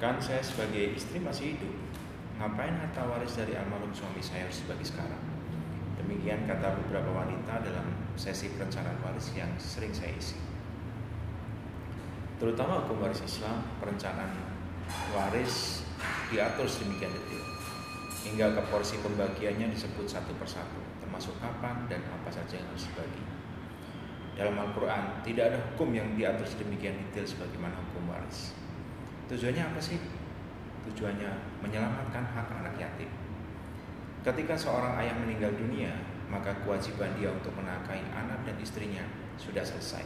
Kan saya sebagai istri masih hidup. Ngapain harta waris dari almarhum suami saya harus dibagi sekarang? Demikian kata beberapa wanita dalam sesi perencanaan waris yang sering saya isi. Terutama hukum waris Islam, perencanaan waris diatur sedemikian detail hingga ke porsi pembagiannya disebut satu persatu, termasuk kapan dan apa saja yang harus dibagi. Dalam Al-Quran tidak ada hukum yang diatur sedemikian detail sebagaimana hukum waris. Tujuannya apa sih? Tujuannya menyelamatkan hak anak yatim. Ketika seorang ayah meninggal dunia, maka kewajiban dia untuk menafkahi anak dan istrinya sudah selesai.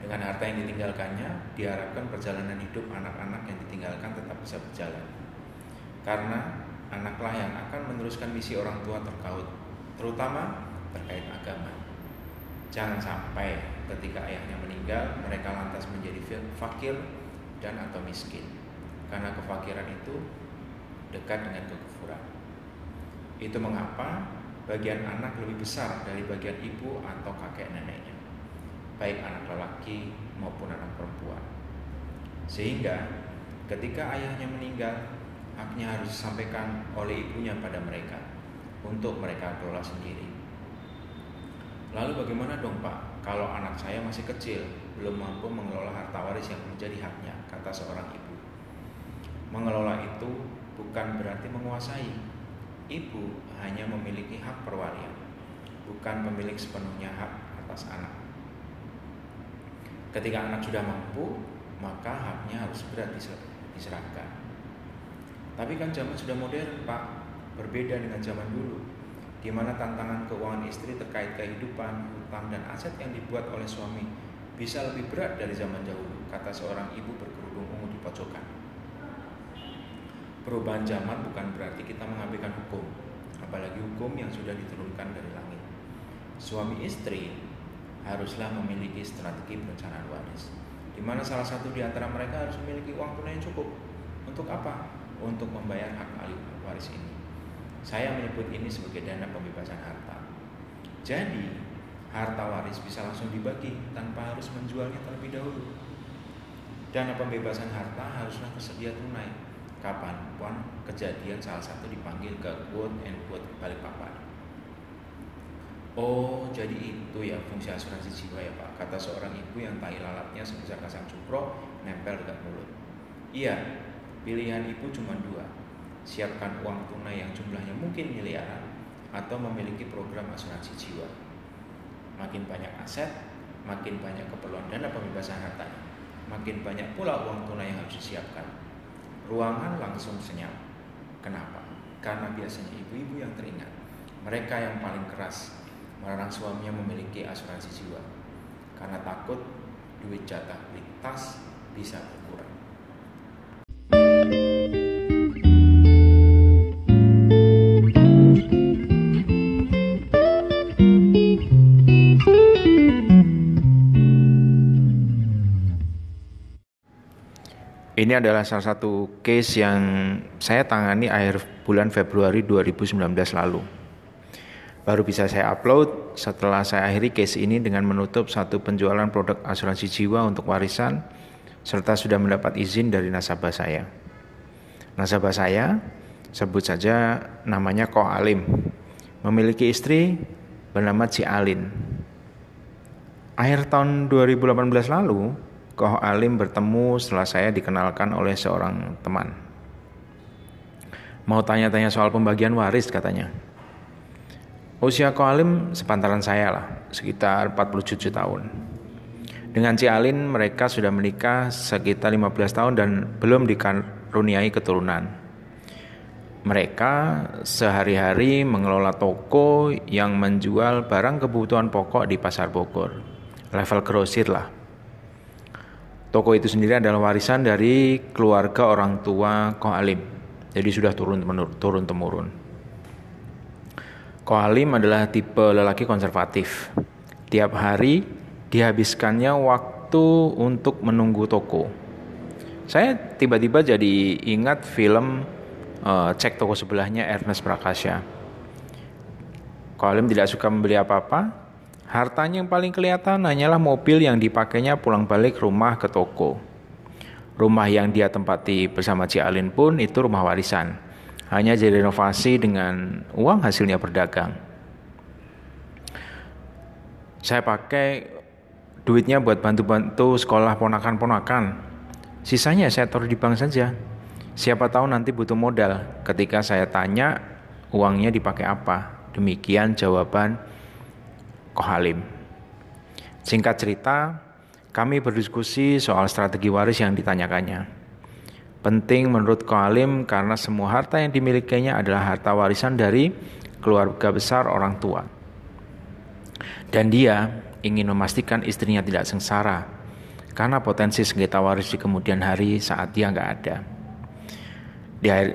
Dengan harta yang ditinggalkannya, diharapkan perjalanan hidup anak-anak yang ditinggalkan tetap bisa berjalan. Karena anaklah yang akan meneruskan misi orang tua terkait, terutama terkait agama. Jangan sampai ketika ayahnya meninggal, mereka lantas menjadi fakir dan atau miskin. Karena kefakiran itu dekat dengan kekufuran. Itu mengapa bagian anak lebih besar dari bagian ibu atau kakek neneknya, baik anak lelaki maupun anak perempuan. Sehingga ketika ayahnya meninggal, haknya harus disampaikan oleh ibunya pada mereka untuk mereka kelola sendiri. Lalu bagaimana dong Pak kalau anak saya masih kecil belum mampu mengelola harta waris yang menjadi haknya kata seorang ibu. Mengelola itu bukan berarti menguasai. Ibu hanya memiliki hak perwalian, bukan pemilik sepenuhnya hak atas anak. Ketika anak sudah mampu, maka haknya harus segera diserahkan. Tapi kan zaman sudah modern, Pak. Berbeda dengan zaman dulu di mana tantangan keuangan istri terkait kehidupan, hutang, dan aset yang dibuat oleh suami bisa lebih berat dari zaman dahulu, kata seorang ibu berkerudung ungu di pojokan. Perubahan zaman bukan berarti kita mengabaikan hukum, apalagi hukum yang sudah diturunkan dari langit. Suami istri haruslah memiliki strategi perencanaan waris, di mana salah satu di antara mereka harus memiliki uang tunai yang cukup. Untuk apa? Untuk membayar hak ahli waris ini. Saya menyebut ini sebagai dana pembebasan harta. Jadi, harta waris bisa langsung dibagi tanpa harus menjualnya terlebih dahulu. Dana pembebasan harta haruslah tersedia tunai kapan pun kejadian salah satu dipanggil ke quote and quote balik papan. Oh, jadi itu ya fungsi asuransi jiwa ya Pak, kata seorang ibu yang tai lalatnya sebesar kasang cukro nempel dekat mulut. Iya, pilihan ibu cuma dua, siapkan uang tunai yang jumlahnya mungkin miliaran atau memiliki program asuransi jiwa. Makin banyak aset, makin banyak keperluan dana pembebasan hartanya. Makin banyak pula uang tunai yang harus disiapkan. Ruangan langsung senyap. Kenapa? Karena biasanya ibu-ibu yang teringat. Mereka yang paling keras melarang suaminya memiliki asuransi jiwa. Karena takut duit jatah beli tas bisa berkurang. Ini adalah salah satu case yang saya tangani akhir bulan Februari 2019 lalu. Baru bisa saya upload setelah saya akhiri case ini dengan menutup satu penjualan produk asuransi jiwa untuk warisan serta sudah mendapat izin dari nasabah saya. Nasabah saya sebut saja namanya Ko Alim. Memiliki istri bernama Ci Alin. Akhir tahun 2018 lalu, Koh Alim bertemu setelah saya dikenalkan oleh seorang teman. Mau tanya-tanya soal pembagian waris katanya. Usia Koh Alim sepantaran saya lah, sekitar 47 tahun. Dengan Ci Alin mereka sudah menikah sekitar 15 tahun dan belum dikaruniai keturunan. Mereka sehari-hari mengelola toko yang menjual barang kebutuhan pokok di pasar Bogor. Level grosir lah. Toko itu sendiri adalah warisan dari keluarga orang tua Ko Alim. Jadi sudah turun turun temurun. Ko Alim adalah tipe lelaki konservatif. Tiap hari dihabiskannya waktu untuk menunggu toko. Saya tiba-tiba jadi ingat film uh, cek toko sebelahnya Ernest Prakasya. Ko Alim tidak suka membeli apa-apa, Hartanya yang paling kelihatan hanyalah mobil yang dipakainya pulang balik rumah ke toko. Rumah yang dia tempati bersama Ci Alin pun itu rumah warisan. Hanya direnovasi dengan uang hasilnya berdagang. Saya pakai duitnya buat bantu-bantu sekolah ponakan-ponakan. Sisanya saya taruh di bank saja. Siapa tahu nanti butuh modal. Ketika saya tanya uangnya dipakai apa. Demikian jawaban Kohalim. Singkat cerita, kami berdiskusi soal strategi waris yang ditanyakannya. Penting menurut Kohalim karena semua harta yang dimilikinya adalah harta warisan dari keluarga besar orang tua. Dan dia ingin memastikan istrinya tidak sengsara karena potensi sengketa waris di kemudian hari saat dia nggak ada. Di akhir,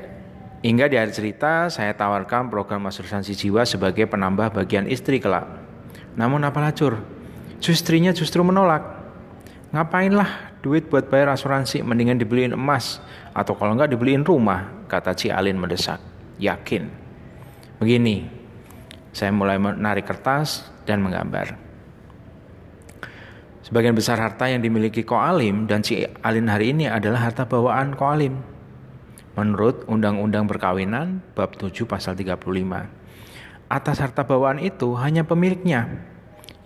hingga di akhir cerita saya tawarkan program asuransi jiwa sebagai penambah bagian istri kelak. Namun apa lacur? Istrinya justru menolak. Ngapainlah duit buat bayar asuransi mendingan dibeliin emas atau kalau enggak dibeliin rumah, kata Ci Alin mendesak. Yakin. Begini, saya mulai menarik kertas dan menggambar. Sebagian besar harta yang dimiliki Ko Alim dan Ci Alin hari ini adalah harta bawaan Ko Alim. Menurut Undang-Undang Perkawinan bab 7 pasal 35. Atas harta bawaan itu hanya pemiliknya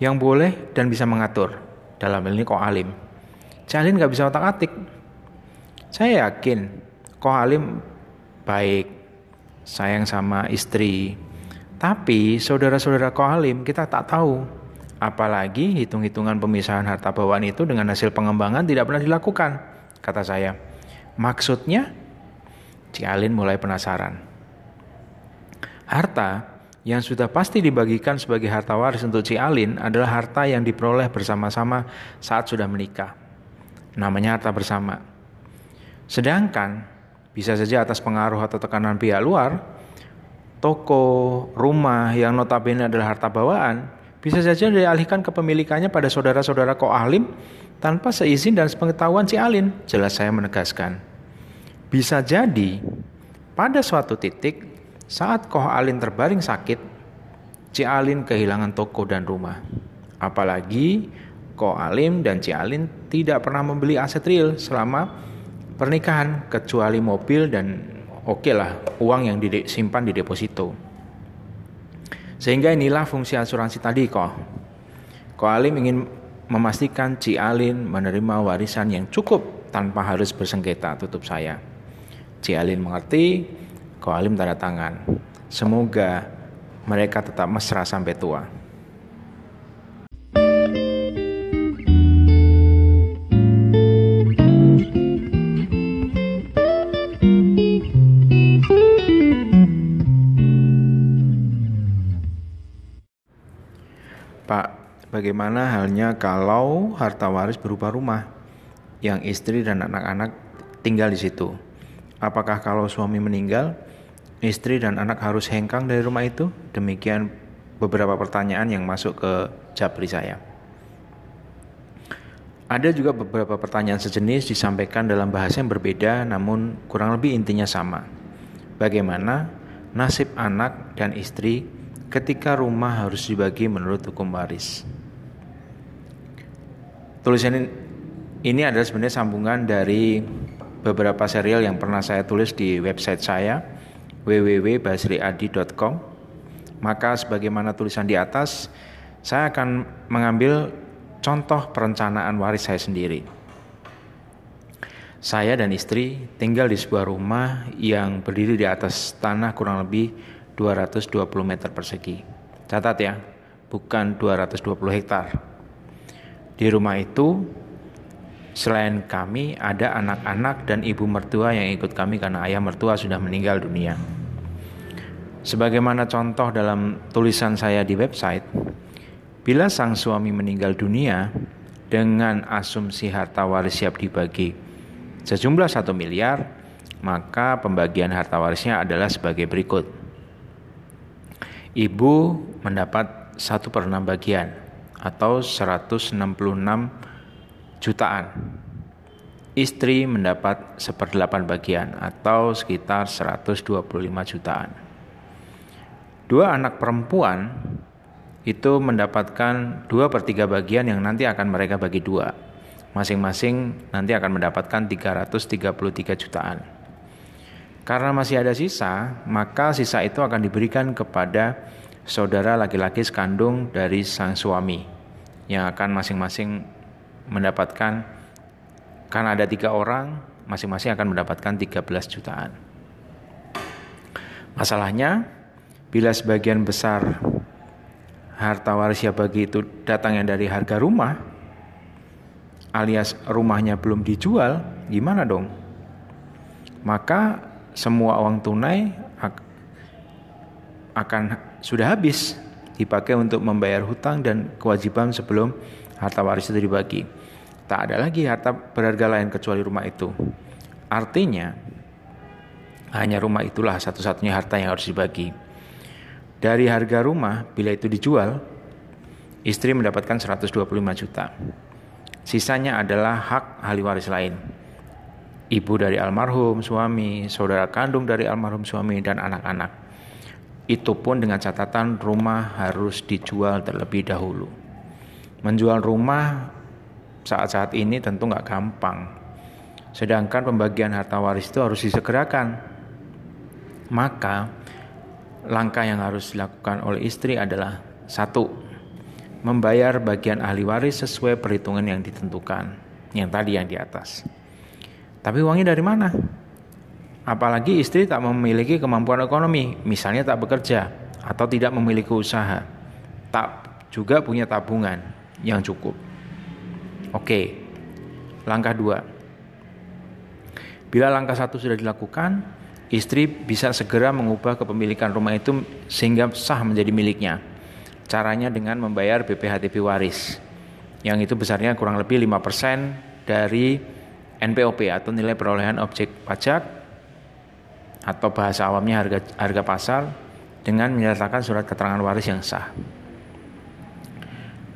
yang boleh dan bisa mengatur dalam hal ini Ko Alim. Jalin nggak bisa otak atik. Saya yakin Ko Alim baik, sayang sama istri. Tapi saudara-saudara Ko Alim kita tak tahu. Apalagi hitung-hitungan pemisahan harta bawaan itu dengan hasil pengembangan tidak pernah dilakukan, kata saya. Maksudnya, Cialin mulai penasaran. Harta yang sudah pasti dibagikan sebagai harta waris untuk Cialin adalah harta yang diperoleh bersama-sama saat sudah menikah. Namanya harta bersama. Sedangkan bisa saja atas pengaruh atau tekanan pihak luar, toko, rumah yang notabene adalah harta bawaan, bisa saja dialihkan kepemilikannya pada saudara-saudara Koalim tanpa seizin dan sepengetahuan Cialin. Jelas saya menegaskan. Bisa jadi pada suatu titik saat Koh Alin terbaring sakit, Ci Alin kehilangan toko dan rumah. Apalagi Koh Alim dan Ci Alin tidak pernah membeli aset real selama pernikahan kecuali mobil dan oke okay lah uang yang disimpan di deposito. Sehingga inilah fungsi asuransi tadi kok. Ko Alim ingin memastikan Ci Alin menerima warisan yang cukup tanpa harus bersengketa tutup saya. Ci Alin mengerti Ko Alim tanda tangan. Semoga mereka tetap mesra sampai tua. Pak, bagaimana halnya kalau harta waris berupa rumah yang istri dan anak-anak tinggal di situ? Apakah kalau suami meninggal, istri dan anak harus hengkang dari rumah itu? Demikian beberapa pertanyaan yang masuk ke japri saya. Ada juga beberapa pertanyaan sejenis disampaikan dalam bahasa yang berbeda namun kurang lebih intinya sama. Bagaimana nasib anak dan istri ketika rumah harus dibagi menurut hukum waris? Tulisan ini adalah sebenarnya sambungan dari beberapa serial yang pernah saya tulis di website saya www.basriadi.com maka sebagaimana tulisan di atas saya akan mengambil contoh perencanaan waris saya sendiri. Saya dan istri tinggal di sebuah rumah yang berdiri di atas tanah kurang lebih 220 meter persegi. Catat ya bukan 220 hektar. Di rumah itu Selain kami, ada anak-anak dan ibu mertua yang ikut kami karena ayah mertua sudah meninggal dunia. Sebagaimana contoh dalam tulisan saya di website, bila sang suami meninggal dunia dengan asumsi harta waris siap dibagi sejumlah satu miliar, maka pembagian harta warisnya adalah sebagai berikut. Ibu mendapat satu per enam bagian atau 166 jutaan. Istri mendapat seperdelapan bagian atau sekitar 125 jutaan. Dua anak perempuan itu mendapatkan dua per tiga bagian yang nanti akan mereka bagi dua. Masing-masing nanti akan mendapatkan 333 jutaan. Karena masih ada sisa, maka sisa itu akan diberikan kepada saudara laki-laki sekandung dari sang suami yang akan masing-masing mendapatkan karena ada tiga orang masing-masing akan mendapatkan 13 jutaan. Masalahnya bila sebagian besar harta waris ya bagi itu datangnya dari harga rumah alias rumahnya belum dijual, gimana dong? Maka semua uang tunai akan sudah habis dipakai untuk membayar hutang dan kewajiban sebelum harta waris itu dibagi. Tak ada lagi harta berharga lain kecuali rumah itu. Artinya, hanya rumah itulah satu-satunya harta yang harus dibagi. Dari harga rumah, bila itu dijual, istri mendapatkan 125 juta. Sisanya adalah hak ahli waris lain, ibu dari almarhum suami, saudara kandung dari almarhum suami, dan anak-anak. Itu pun dengan catatan rumah harus dijual terlebih dahulu. Menjual rumah saat-saat ini tentu nggak gampang. Sedangkan pembagian harta waris itu harus disegerakan. Maka langkah yang harus dilakukan oleh istri adalah satu, membayar bagian ahli waris sesuai perhitungan yang ditentukan, yang tadi yang di atas. Tapi uangnya dari mana? Apalagi istri tak memiliki kemampuan ekonomi, misalnya tak bekerja atau tidak memiliki usaha, tak juga punya tabungan yang cukup. Oke, langkah dua. Bila langkah satu sudah dilakukan, istri bisa segera mengubah kepemilikan rumah itu sehingga sah menjadi miliknya. Caranya dengan membayar BPHTB waris, yang itu besarnya kurang lebih 5% dari NPOP atau nilai perolehan objek pajak atau bahasa awamnya harga harga pasar dengan menyertakan surat keterangan waris yang sah.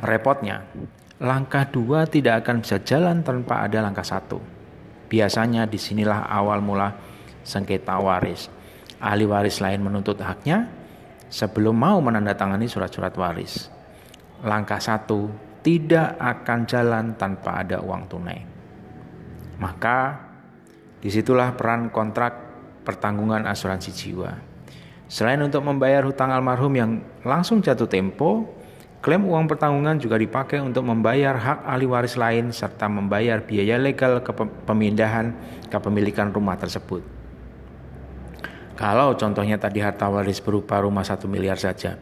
Repotnya, langkah dua tidak akan bisa jalan tanpa ada langkah satu. Biasanya di sinilah awal mula sengketa waris. Ahli waris lain menuntut haknya sebelum mau menandatangani surat-surat waris. Langkah satu tidak akan jalan tanpa ada uang tunai. Maka di situlah peran kontrak pertanggungan asuransi jiwa. Selain untuk membayar hutang almarhum yang langsung jatuh tempo, klaim uang pertanggungan juga dipakai untuk membayar hak ahli waris lain serta membayar biaya legal pemindahan kepemilikan rumah tersebut. Kalau contohnya tadi harta waris berupa rumah satu miliar saja,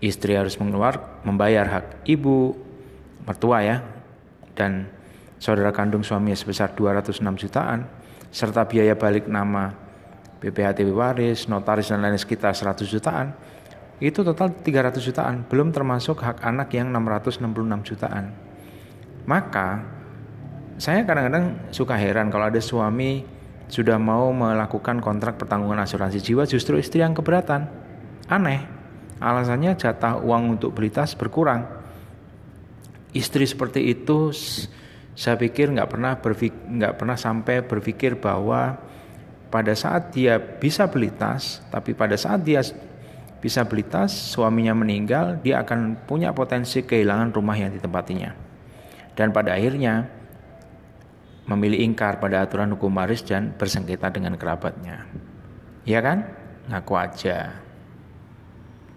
istri harus mengeluar membayar hak ibu, mertua ya, dan saudara kandung suami sebesar 206 jutaan, serta biaya balik nama BPHTB waris, notaris dan lain sekitar 100 jutaan, itu total 300 jutaan, belum termasuk hak anak yang 666 jutaan. Maka saya kadang-kadang suka heran kalau ada suami sudah mau melakukan kontrak pertanggungan asuransi jiwa justru istri yang keberatan. Aneh. Alasannya jatah uang untuk beli tas berkurang. Istri seperti itu saya pikir nggak pernah nggak pernah sampai berpikir bahwa pada saat dia bisa beli tas, tapi pada saat dia bisa beli tas, suaminya meninggal, dia akan punya potensi kehilangan rumah yang ditempatinya. Dan pada akhirnya memilih ingkar pada aturan hukum waris dan bersengketa dengan kerabatnya. Ya kan? Ngaku aja.